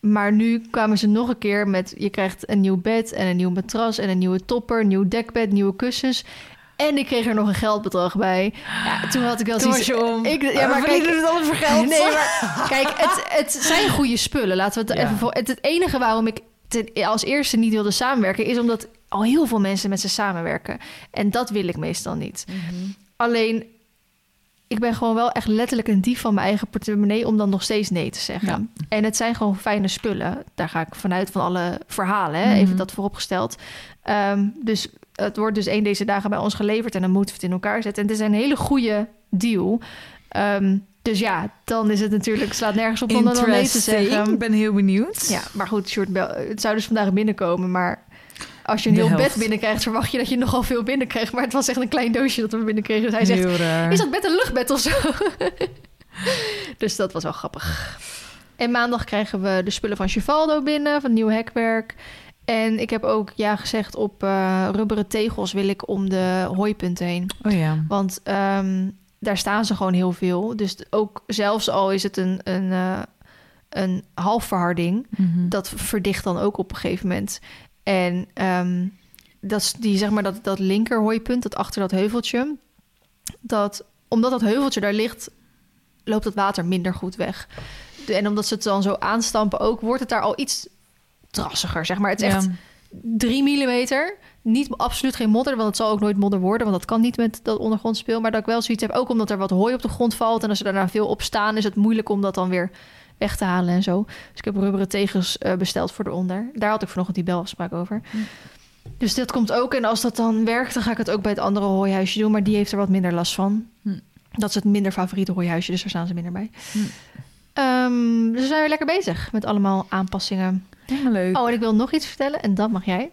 A: maar nu kwamen ze nog een keer met... je krijgt een nieuw bed en een nieuw matras... en een nieuwe topper, een nieuw dekbed, nieuwe kussens... En ik kreeg er nog een geldbedrag bij. Ja, toen had ik wel zoiets...
B: was je om.
A: Ik, ja, maar
B: We
A: kijk,
B: het allemaal voor geld.
A: Nee, maar kijk, het, het zijn goede spullen. Laten we het
B: Ja.
A: even voor. Het, het enige waarom ik ten- als eerste niet wilde samenwerken, is omdat al heel veel mensen met ze samenwerken. En dat wil ik meestal niet.
B: Mhm.
A: Alleen, ik ben gewoon wel echt letterlijk een dief van mijn eigen portemonnee om dan nog steeds nee te zeggen.
B: Ja.
A: En het zijn gewoon fijne spullen. Daar ga ik vanuit van alle verhalen. Hè?
B: Mhm.
A: Even dat vooropgesteld. Ehm, dus het wordt dus één deze dagen bij ons geleverd en dan moeten we het in elkaar zetten. En het is een hele goede deal. Ehm, dus ja, dan is het natuurlijk, slaat nergens op om dan nee te zeggen.
B: Ik ben heel benieuwd.
A: Ja, maar goed, short het zou dus vandaag binnenkomen, maar als je een
B: De
A: heel
B: helft.
A: bed binnenkrijgt, verwacht je dat je nogal veel binnenkrijgt. Maar het was echt een klein doosje dat we binnenkregen. Dus hij zegt,
B: raar.
A: is dat bed een luchtbed of zo? dus dat was wel grappig. En maandag krijgen we de spullen van Chivaldo binnen, van nieuw hekwerk. En ik heb ook ja gezegd op eh, rubberen tegels wil ik om de hooipunten heen.
B: Oh ja.
A: Want ehm, daar staan ze gewoon heel veel. Dus ook zelfs al is het een, een, eh, een halfverharding,
B: Mhm.
A: dat verdicht dan ook op een gegeven moment. En ehm, dat, die, zeg maar, dat, dat linker hooipunt, dat achter dat heuveltje, dat, omdat dat heuveltje daar ligt, loopt het water minder goed weg. En omdat ze het dan zo aanstampen ook, wordt het daar al iets drassiger, zeg maar. Het is echt
B: Ja.
A: 3 millimeter. Niet absoluut geen modder, want het zal ook nooit modder worden, want dat kan niet met dat ondergrondspeel. Maar dat ik wel zoiets heb, ook omdat er wat hooi op de grond valt en als er daarna veel op staan, is het moeilijk om dat dan weer weg te halen en zo. Dus ik heb rubberen tegels eh, besteld voor eronder. Daar had ik vanochtend die belafspraak over.
B: Hm.
A: Dus dat komt ook. En als dat dan werkt, dan ga ik het ook bij het andere hooihuisje doen. Maar die heeft er wat minder last van.
B: Hm.
A: Dat is het minder favoriete hooihuisje, dus daar staan ze minder bij.
B: Hm.
A: Ehm, dus we zijn weer lekker bezig met allemaal aanpassingen.
B: Helemaal leuk.
A: Oh, en ik wil nog iets vertellen en dat mag jij.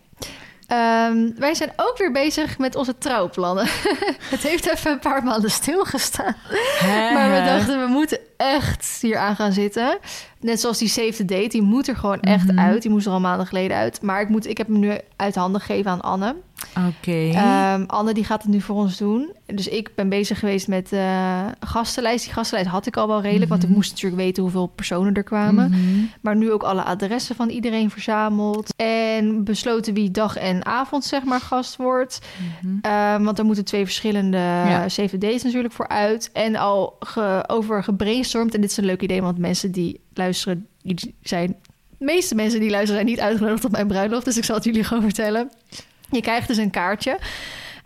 A: Ehm, wij zijn ook weer bezig met onze trouwplannen. het heeft even een paar maanden stilgestaan. Maar we dachten, we moeten echt hier aan gaan zitten. Net zoals die Save the Date, die moet er gewoon echt
B: Mhm.
A: uit. Die moest er al maanden geleden uit. Maar ik, moet, ik heb hem nu uit handen gegeven aan Anne.
B: Oké.
A: Ehm, Anne die gaat het nu voor ons doen. Dus ik ben bezig geweest met de gastenlijst. Die gastenlijst had ik al wel redelijk, want ik
B: Mhm.
A: moest natuurlijk weten hoeveel personen er kwamen.
B: Mhm.
A: Maar nu ook alle adressen van iedereen verzameld. En besloten wie dag en avond zeg maar gast wordt. Ehm, want er moeten twee verschillende
B: Ja.
A: CVD's natuurlijk voor uit. En al ge, over gebrainstormd. En dit is een leuk idee, want mensen die luisteren, die zijn... De meeste mensen die luisteren zijn niet uitgenodigd op mijn bruiloft. Dus ik zal het jullie gewoon vertellen. Je krijgt dus een kaartje.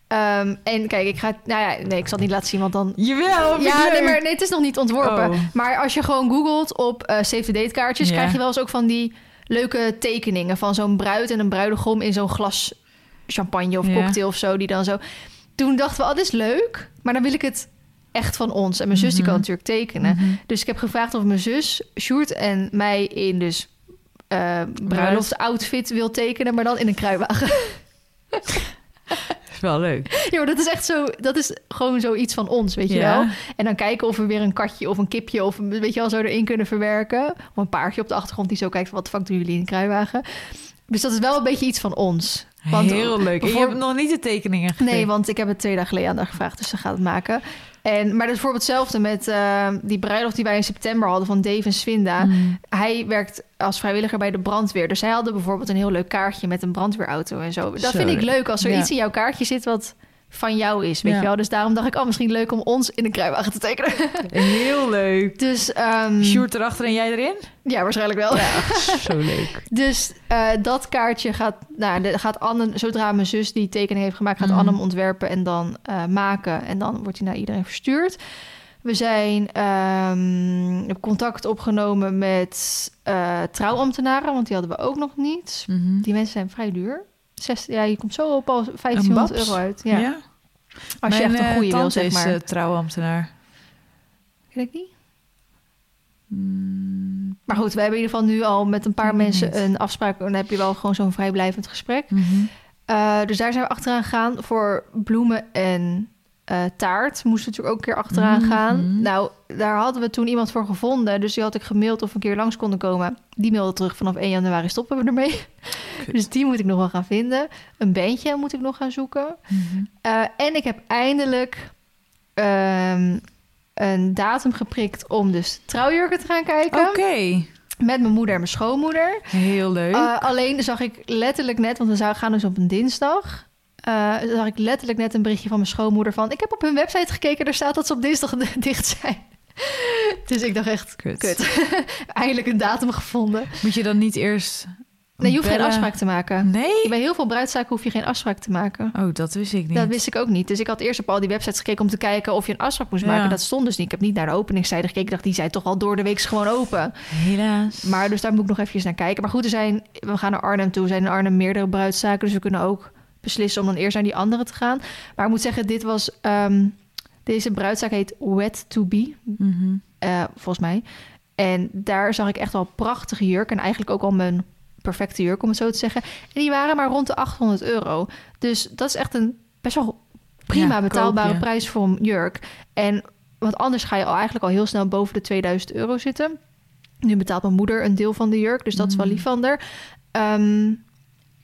A: Ehm, en kijk, ik ga... Nou ja, nee, ik zal het niet laten zien, want dan...
B: Jawel,
A: Ja, nee, maar nee, het is nog niet ontworpen.
B: Oh.
A: Maar als je gewoon googelt op eh save the date kaartjes... Krijg je wel eens ook van die leuke tekeningen... van zo'n bruid en een bruidegom in zo'n glas champagne of cocktail of zo... die dan zo... Toen dachten we, oh, dit is leuk, maar dan wil ik het echt van ons. En mijn zus die
B: Mhm.
A: kan natuurlijk tekenen.
B: Mhm.
A: Dus ik heb gevraagd of mijn zus, Sjoerd en mij in dus... bruiloft outfit wil tekenen, maar dan in een kruiwagen.
B: is wel leuk.
A: ja, maar dat is echt zo... Dat is gewoon zoiets van ons, weet je
B: Ja.
A: wel? En dan kijken of we weer een katje of een kipje of een, weet je wel, zo erin kunnen verwerken. Of een paardje op de achtergrond die zo kijkt van wat fuck doen jullie in een kruiwagen. Dus dat is wel een beetje iets van ons. Want
B: Heel leuk. Je hebt nog niet de tekeningen gegeven.
A: Nee, want ik heb het twee dagen geleden aan haar gevraagd, dus ze gaat het maken. En, maar dat is bijvoorbeeld hetzelfde met eh, die bruiloft die wij in september hadden van Dave en Swinda.
B: Mm.
A: Hij werkt als vrijwilliger bij de brandweer. Dus zij hadden bijvoorbeeld een heel leuk kaartje met een brandweerauto en zo. Dat
B: Zo
A: vind ik
B: leuk.
A: leuk als er
B: Ja.
A: iets in jouw kaartje zit wat van jou is, weet
B: Ja.
A: je wel. Dus daarom dacht ik, oh, misschien leuk om ons in een kruiwagen te tekenen.
B: Heel leuk.
A: dus ehm,
B: Sjoerd erachter en jij erin?
A: ja, waarschijnlijk wel.
B: Zo leuk.
A: Dus eh, dat kaartje gaat, nou, de- gaat Anne, zodra mijn zus die tekening heeft gemaakt, gaat
B: Mhm.
A: Anne hem ontwerpen en dan eh, maken. En dan wordt hij naar iedereen verstuurd. We zijn ehm, contact opgenomen met eh, trouwambtenaren, want die hadden we ook nog niet.
B: Mhm.
A: Die mensen zijn vrij duur. Zes, ja, je komt zo op al 1500
B: babs?
A: euro uit. Ja.
B: Ja.
A: Als je echt een
B: eh,
A: goede wil, zeg
B: is
A: maar.
B: eh, trouwambtenaar.
A: Ik niet?
B: Mm,
A: Maar goed, we hebben in ieder geval nu al met een paar mensen
B: niet.
A: een afspraak. En dan heb je wel gewoon zo'n vrijblijvend gesprek.
B: mhm.
A: Eh, dus daar zijn we achteraan gegaan. Voor bloemen en eh, taart moesten we natuurlijk ook een keer achteraan
B: Mhm.
A: gaan. Nou, daar hadden we toen iemand voor gevonden. Dus die had ik gemaild of we een keer langs konden komen. Die mailde terug vanaf 1 januari stoppen we ermee. Dus die moet ik nog wel gaan vinden. Een bandje moet ik nog gaan zoeken.
B: Mhm.
A: Eh, en ik heb eindelijk ehm, een datum geprikt om dus trouwjurken te gaan kijken.
B: Oké,
A: Met mijn moeder en mijn schoonmoeder.
B: heel leuk.
A: Uh, alleen zag ik letterlijk net, want we gaan dus op een dinsdag. Uh, zag ik letterlijk net een berichtje van mijn schoonmoeder van... ik heb op hun website gekeken, er staat dat ze op dinsdag dicht zijn. dus ik dacht echt,
B: Kut.
A: kut. Eindelijk een datum gevonden.
B: Moet je dan niet eerst...
A: Nee, je hoeft geen afspraak te maken.
B: Nee?
A: Bij heel veel bruidzaken hoef je geen afspraak te maken.
B: Oh, dat wist ik niet.
A: Dat wist ik ook niet. Dus ik had eerst op al die websites gekeken om te kijken of je een afspraak moest
B: Ja.
A: maken. Dat stond dus niet. Ik heb niet naar de openingstijden gekeken. Ik dacht, die zijn toch al door de week gewoon open.
B: Helaas.
A: Maar dus daar moet ik nog eventjes naar kijken. Maar goed, er zijn, we gaan naar Arnhem toe. Er zijn in Arnhem meerdere bruidszaken. Dus we kunnen ook beslissen om dan eerst naar die andere te gaan. Maar ik moet zeggen, dit was... ehm, deze bruidszaak heet Wet to Be,
B: Mhm.
A: eh, volgens mij. En daar zag ik echt wel prachtige jurk. En eigenlijk ook al mijn perfecte jurk, om het zo te zeggen. En die waren maar rond de 800 euro. Dus dat is echt een best wel prima
B: Ja,
A: betaalbare
B: koop
A: prijs voor een jurk. En want anders ga je al eigenlijk al heel snel boven de 2000 euro zitten. Nu betaalt mijn moeder een deel van de jurk, dus dat is wel
B: Mm.
A: lief van haar. Ehm,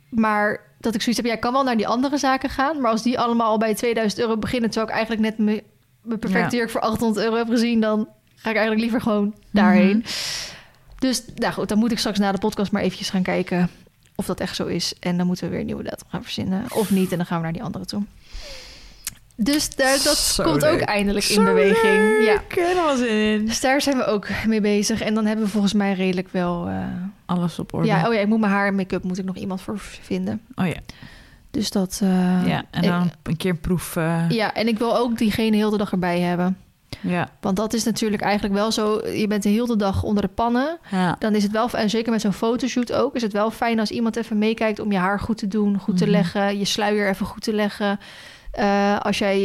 A: maar dat ik zoiets heb, jij kan wel naar die andere zaken gaan. Maar als die allemaal al bij 2000 euro beginnen... terwijl ik eigenlijk net mijn, mijn perfecte
B: Ja.
A: jurk voor 800 euro heb gezien... dan ga ik eigenlijk liever gewoon daarheen.
B: Mhm.
A: Dus nou goed, dan moet ik straks na de podcast maar eventjes gaan kijken... of dat echt zo is. En dan moeten we weer een nieuwe datum gaan verzinnen. Of niet, en dan gaan we naar die andere toe. Dus daar, dat
B: Zo
A: komt ook eindelijk in beweging.
B: leuk.
A: Ja.
B: Ik heb er wel zin in.
A: Dus daar zijn we ook mee bezig. En dan hebben we volgens mij redelijk wel... eh,
B: Alles op orde.
A: ja, oh ja, ik moet mijn haar en make-up moet ik nog iemand voor vinden.
B: Oh ja.
A: Dus dat... eh,
B: ja. En
A: ik-
B: dan een keer proef.
A: ja, en ik wil ook diegene heel de dag erbij hebben.
B: ja.
A: Want dat is natuurlijk eigenlijk wel zo... Je bent de hele dag onder de pannen.
B: ja.
A: Dan is het wel... En zeker met zo'n fotoshoot ook... Is het wel fijn als iemand even meekijkt... om je haar goed te doen, goed te
B: Mhm.
A: leggen. Je sluier even goed te leggen. Eh, als jij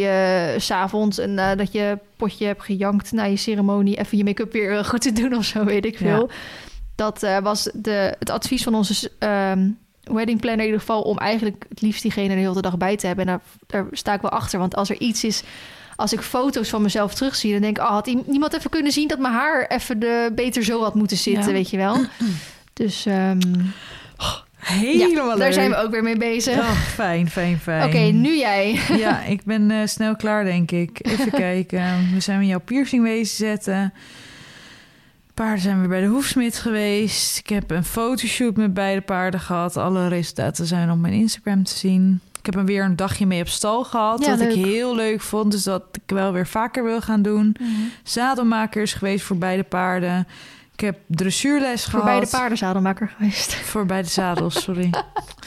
A: eh, s s'avonds en nadat je potje hebt gejankt... na je ceremonie... even je make-up weer eh, goed te doen of zo, weet ik
B: Ja.
A: veel. Dat eh, was de, het advies van onze... ehm, wedding planner in ieder geval om eigenlijk het liefst diegene de hele dag bij te hebben. En daar, daar sta ik wel achter. Want als er iets is, als ik foto's van mezelf terugzie, dan denk ik, oh, had niemand even kunnen zien dat mijn haar even de, beter zo had moeten zitten,
B: Ja.
A: weet je wel. Dus ehm,
B: Helemaal
A: ja,
B: leuk.
A: daar zijn we ook weer mee bezig.
B: Oh, fijn, fijn, fijn.
A: Oké, nu jij.
B: Ja, ik ben eh, snel klaar, denk ik. Even kijken. We zijn met jouw piercing wezen zetten. Paarden zijn weer bij de hoefsmid geweest. Ik heb een fotoshoot met beide paarden gehad. Alle resultaten zijn op mijn Instagram te zien. Ik heb hem weer een dagje mee op stal gehad.
A: Ja,
B: wat ik heel leuk vond. Dus dat ik wel weer vaker wil gaan doen. Zadelmaker is geweest voor beide paarden. Ik heb dressuurles
A: Voor
B: gehad.
A: beide paarden zadelmaker geweest.
B: Voor beide zadels, sorry.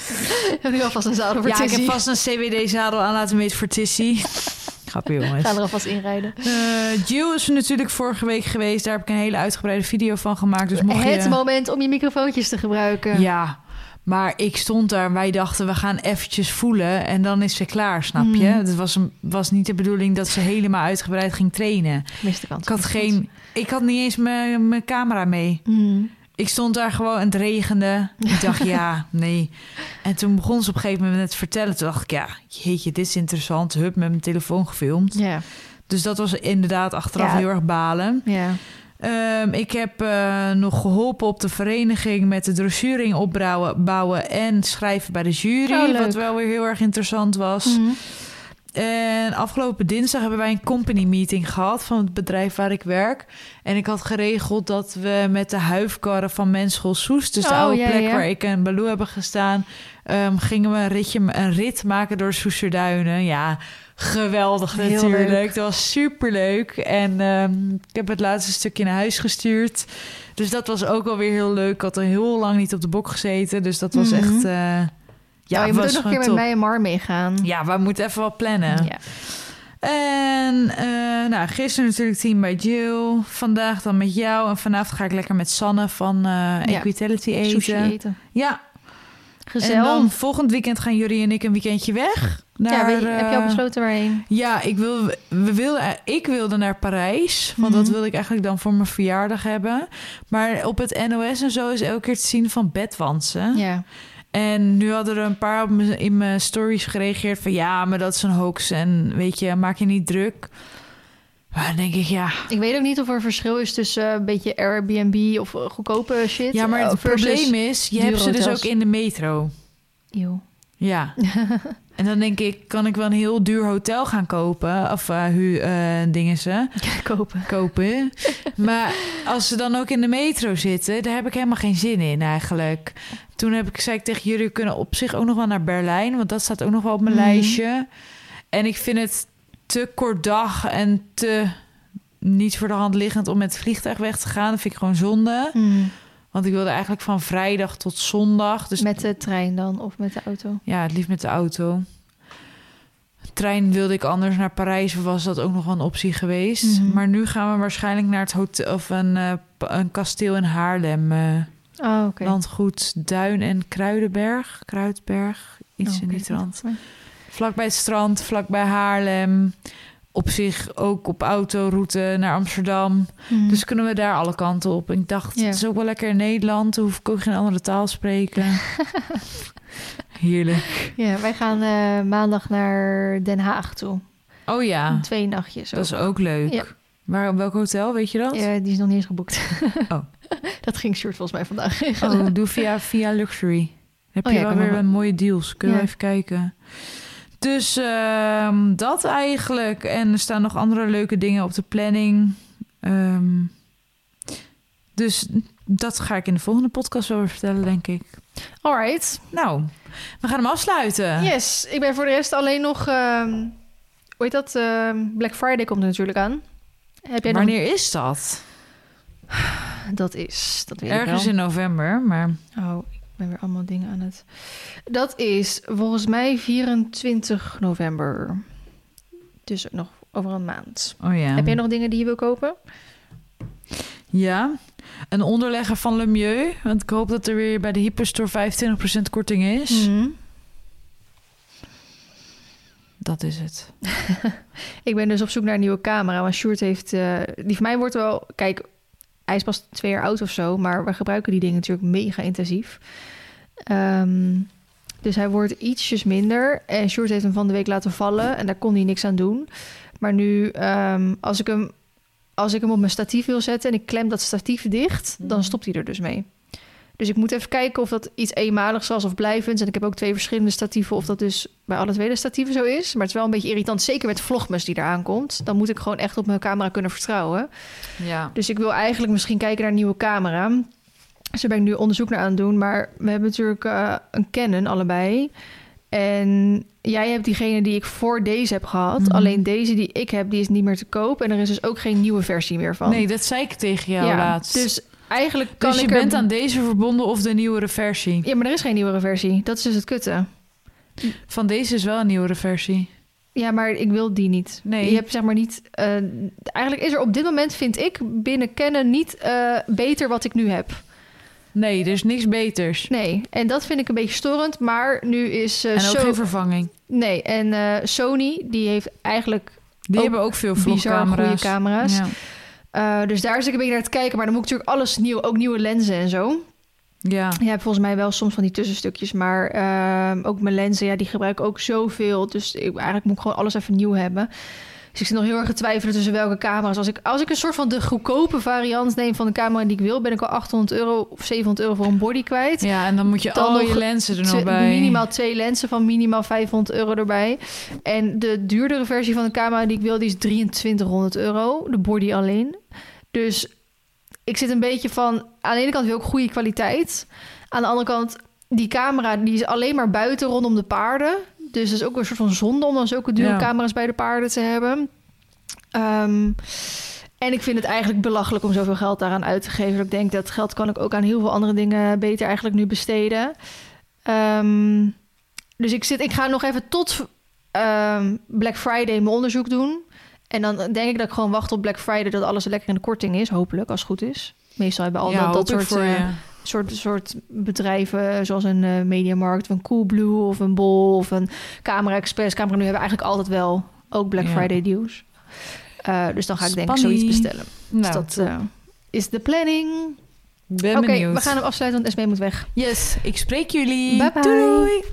A: heb ik alvast een zadel voor
B: ja, ik heb vast een CWD-zadel aan laten meten voor Tissy. Grapje, jongens.
A: Ga er alvast inrijden.
B: Eh Jill is er natuurlijk vorige week geweest. Daar heb ik een hele uitgebreide video van gemaakt. Dus mocht
A: Het
B: je...
A: moment om je microfoontjes te gebruiken.
B: Ja, maar ik stond daar. Wij dachten, we gaan eventjes voelen en dan is ze klaar, snap je?
A: Mm.
B: Het was, een, was niet de bedoeling dat ze helemaal uitgebreid ging trainen.
A: Kans.
B: Ik had geen... Ik had niet eens mijn mijn camera mee.
A: Mm.
B: Ik stond daar gewoon en het regende. Ik dacht, ja, nee. En toen begon ze op een gegeven moment met vertellen. Toen dacht ik, ja, jeetje, dit is interessant. Hup, met mijn telefoon gefilmd.
A: Ja,
B: Dus dat was inderdaad achteraf
A: Ja.
B: heel erg balen.
A: ja.
B: Ehm, ik heb eh, nog geholpen op de vereniging met de dressuring opbouwen bouwen en schrijven bij de jury.
A: Oh,
B: wat wel weer heel erg interessant was.
A: Mhm.
B: En afgelopen dinsdag hebben wij een company meeting gehad van het bedrijf waar ik werk. En ik had geregeld dat we met de huifkarren van Menschel Soes, dus de
A: Oh,
B: oude
A: ja,
B: plek
A: ja.
B: waar ik en Baloo hebben gestaan, ehm, gingen we een, ritje, een rit maken door Soesterduinen. Ja, geweldig
A: Heel
B: natuurlijk.
A: leuk.
B: Dat was super leuk. En ehm, ik heb het laatste stukje naar huis gestuurd. Dus dat was ook alweer heel leuk. Ik had er heel lang niet op de bok gezeten. Dus dat was
A: Mhm.
B: echt. eh, ja,
A: Ja, je moet ook nog een keer met mij en Mar meegaan.
B: Ja, we moeten even wat plannen.
A: Ja.
B: En eh, nou, gisteren natuurlijk team bij Jill. Vandaag dan met jou. En vanavond ga ik lekker met Sanne van eh Equitality eten.
A: Sushi eten.
B: Ja,
A: Gezellig.
B: en dan volgend weekend gaan jullie en ik een weekendje weg. Naar,
A: ja, je- heb je al
B: eh,
A: besloten waarheen?
B: Ja, ik, wil, we wilden, ik wilde naar Parijs. Want dat
A: Mhm.
B: wilde ik eigenlijk dan voor mijn verjaardag hebben. Maar op het NOS en zo is elke keer te zien van bedwansen.
A: Ja.
B: En nu hadden er een paar op me- in mijn stories gereageerd van... ja, maar dat is een hoax en weet je, maak je niet druk. Maar dan denk ik, ja...
A: Ik weet ook niet of er verschil is tussen een beetje Airbnb of goedkope shit.
B: Ja, maar
A: eh,
B: het probleem is, je hebt ze dus ook in de metro.
A: Eeuw.
B: Ja. en dan denk ik, kan ik wel een heel duur hotel gaan kopen? Of hu, eh, dingen ze
A: kopen.
B: kopen. maar als ze dan ook in de metro zitten, daar heb ik helemaal geen zin in eigenlijk. Toen heb ik, zei ik tegen jullie, kunnen op zich ook nog wel naar Berlijn, want dat staat ook nog wel op mijn
A: Mhm.
B: lijstje. En ik vind het te kort dag en te niet voor de hand liggend om met het vliegtuig weg te gaan. Dat vind ik gewoon zonde.
A: Hmm.
B: Want ik wilde eigenlijk van vrijdag tot zondag. Dus
A: Met de trein dan of met de auto?
B: ja, het liefst met de auto. Trein wilde ik anders naar Parijs, was dat ook nog wel een optie geweest.
A: Mhm.
B: Maar nu gaan we waarschijnlijk naar het hotel of een, eh, een kasteel in Haarlem. eh,
A: Oh.
B: Landgoed Duin en Kruidenberg. Kruidberg, iets
A: Oh,
B: in die trant. Vlakbij het strand, vlakbij Haarlem. Op zich ook op autoroute naar Amsterdam.
A: Hmm.
B: Dus kunnen we daar alle kanten op. En ik dacht,
A: Ja.
B: het is ook wel lekker in Nederland. Dan hoef ik ook geen andere taal spreken. Heerlijk.
A: Ja, wij gaan eh, maandag naar Den Haag toe.
B: Oh ja,
A: Twee nachtjes.
B: dat is
A: ook.
B: leuk.
A: Ja.
B: Waar, welk hotel, weet je dat?
A: Ja, die is nog niet eens geboekt.
B: Oh.
A: dat ging Sjoerd volgens mij vandaag.
B: Oh, doe via, via Luxury. Heb
A: Oh
B: je
A: ja,
B: wel weer
A: wel.
B: een mooie deals. Kunnen
A: Ja.
B: we even kijken. Dus ehm, dat eigenlijk. En er staan nog andere leuke dingen op de planning. Ehm, dus dat ga ik in de volgende podcast wel weer vertellen, denk ik.
A: Alright.
B: Nou, we gaan hem afsluiten.
A: Yes, ik ben voor de rest alleen nog... ehm hoe heet dat? Ehm, Black Friday komt er natuurlijk aan. Heb jij
B: Wanneer is dat?
A: Dat is... Dat weet
B: Ergens
A: ik wel.
B: in november, maar...
A: Oh, ben weer allemaal dingen aan het... Dat is volgens mij 24 november. Dus nog over een maand.
B: Oh ja.
A: Heb jij nog dingen die je wil kopen?
B: Ja, een onderlegger van Lemieux. Want ik hoop dat er weer bij de Hyperstore 25% korting is.
A: Mhm.
B: Dat is het.
A: Ik ben dus op zoek naar een nieuwe camera. Want Sjoerd heeft... eh, die van mij wordt wel... Kijk, hij is pas twee jaar oud of zo. Maar we gebruiken die dingen natuurlijk mega intensief. Ehm, dus hij wordt ietsjes minder. En Sjoerd heeft hem van de week laten vallen. En daar kon hij niks aan doen. Maar nu, ehm, als, ik hem, als ik hem op mijn statief wil zetten... en ik klem dat statief dicht... dan stopt hij er dus mee. Dus ik moet even kijken of dat iets eenmaligs was of blijvends. En ik heb ook twee verschillende statieven... of dat dus bij alle twee de statieven zo is. Maar het is wel een beetje irritant. Zeker met vlogmas die eraan komt. Dan moet ik gewoon echt op mijn camera kunnen vertrouwen.
B: Ja.
A: Dus ik wil eigenlijk misschien kijken naar een nieuwe camera. Dus daar ben ik nu onderzoek naar aan het doen. Maar we hebben natuurlijk eh, een Canon allebei. En jij hebt diegene die ik voor deze heb gehad.
B: Mhm.
A: Alleen deze die ik heb, die is niet meer te koop. En er is dus ook geen nieuwe versie meer van.
B: Nee, dat zei ik tegen jou laatst. Dus,
A: Dus eigenlijk kan
B: je
A: ik
B: bent
A: er...
B: aan deze verbonden of de nieuwere versie?
A: Ja, maar er is geen nieuwere versie. Dat is dus het kutte.
B: Van deze is wel een nieuwere versie.
A: Ja, maar ik wil die niet.
B: Nee.
A: Je hebt zeg maar niet... eh, eigenlijk is er op dit moment, vind ik, binnen Canon niet eh, beter wat ik nu heb.
B: Nee, er is niks beters.
A: Nee, en dat vind ik een beetje storend. Maar nu is eh
B: en ook
A: So-
B: geen vervanging.
A: Nee, en Sony, die heeft eigenlijk
B: Die
A: ook
B: hebben ook veel vlogcamera's.
A: goede camera's.
B: Ja.
A: Eh, dus daar zit ik een beetje naar te kijken. Maar dan moet ik natuurlijk alles nieuw, ook nieuwe lenzen en zo.
B: ja.
A: Je hebt volgens mij wel soms van die tussenstukjes. Maar ehm, ook mijn lenzen, ja, die gebruik ik ook zoveel. Dus ik, eigenlijk moet ik gewoon alles even nieuw hebben. Dus ik zit nog heel erg te twijfelen tussen welke camera's. Als ik, als ik een soort van de goedkope variant neem van de camera die ik wil, ben ik al 800 euro of 700 euro voor een body kwijt.
B: Ja, en dan moet je
A: Dan
B: al
A: nog
B: je lenzen er nog bij.
A: Minimaal twee lenzen van minimaal 500 euro erbij. En de duurdere versie van de camera die ik wil, die is 2300 euro. De body alleen. Dus ik zit een beetje van... Aan de ene kant wil ik goede kwaliteit. Aan de andere kant, die camera die is alleen maar buiten rondom de paarden. Dus het is ook een soort van zonde om dan zulke dure
B: Ja.
A: camera's bij de paarden te hebben. Ehm, en ik vind het eigenlijk belachelijk om zoveel geld daaraan uit te geven. Ik denk dat geld kan ik ook aan heel veel andere dingen beter eigenlijk nu besteden. Ehm, dus ik, zit, ik ga nog even tot ehm, Black Friday mijn onderzoek doen. En dan denk ik dat ik gewoon wacht op Black Friday... dat alles lekker in de korting is, hopelijk, als het goed is. Meestal hebben al
B: ja,
A: dat, dat soort,
B: voor
A: eh. Soort, soort bedrijven... zoals een eh, Mediamarkt of een Coolblue of een Bol... of een Camera Express. Camera nu hebben eigenlijk altijd wel ook Black
B: Ja.
A: Friday deals. Eh, dus dan ga ik denk ik zoiets bestellen.
B: Nou,
A: dus dat eh, is de planning. Oké, we gaan hem afsluiten, want SB moet weg.
B: Yes, ik spreek jullie.
A: Bye bye.
B: Doei.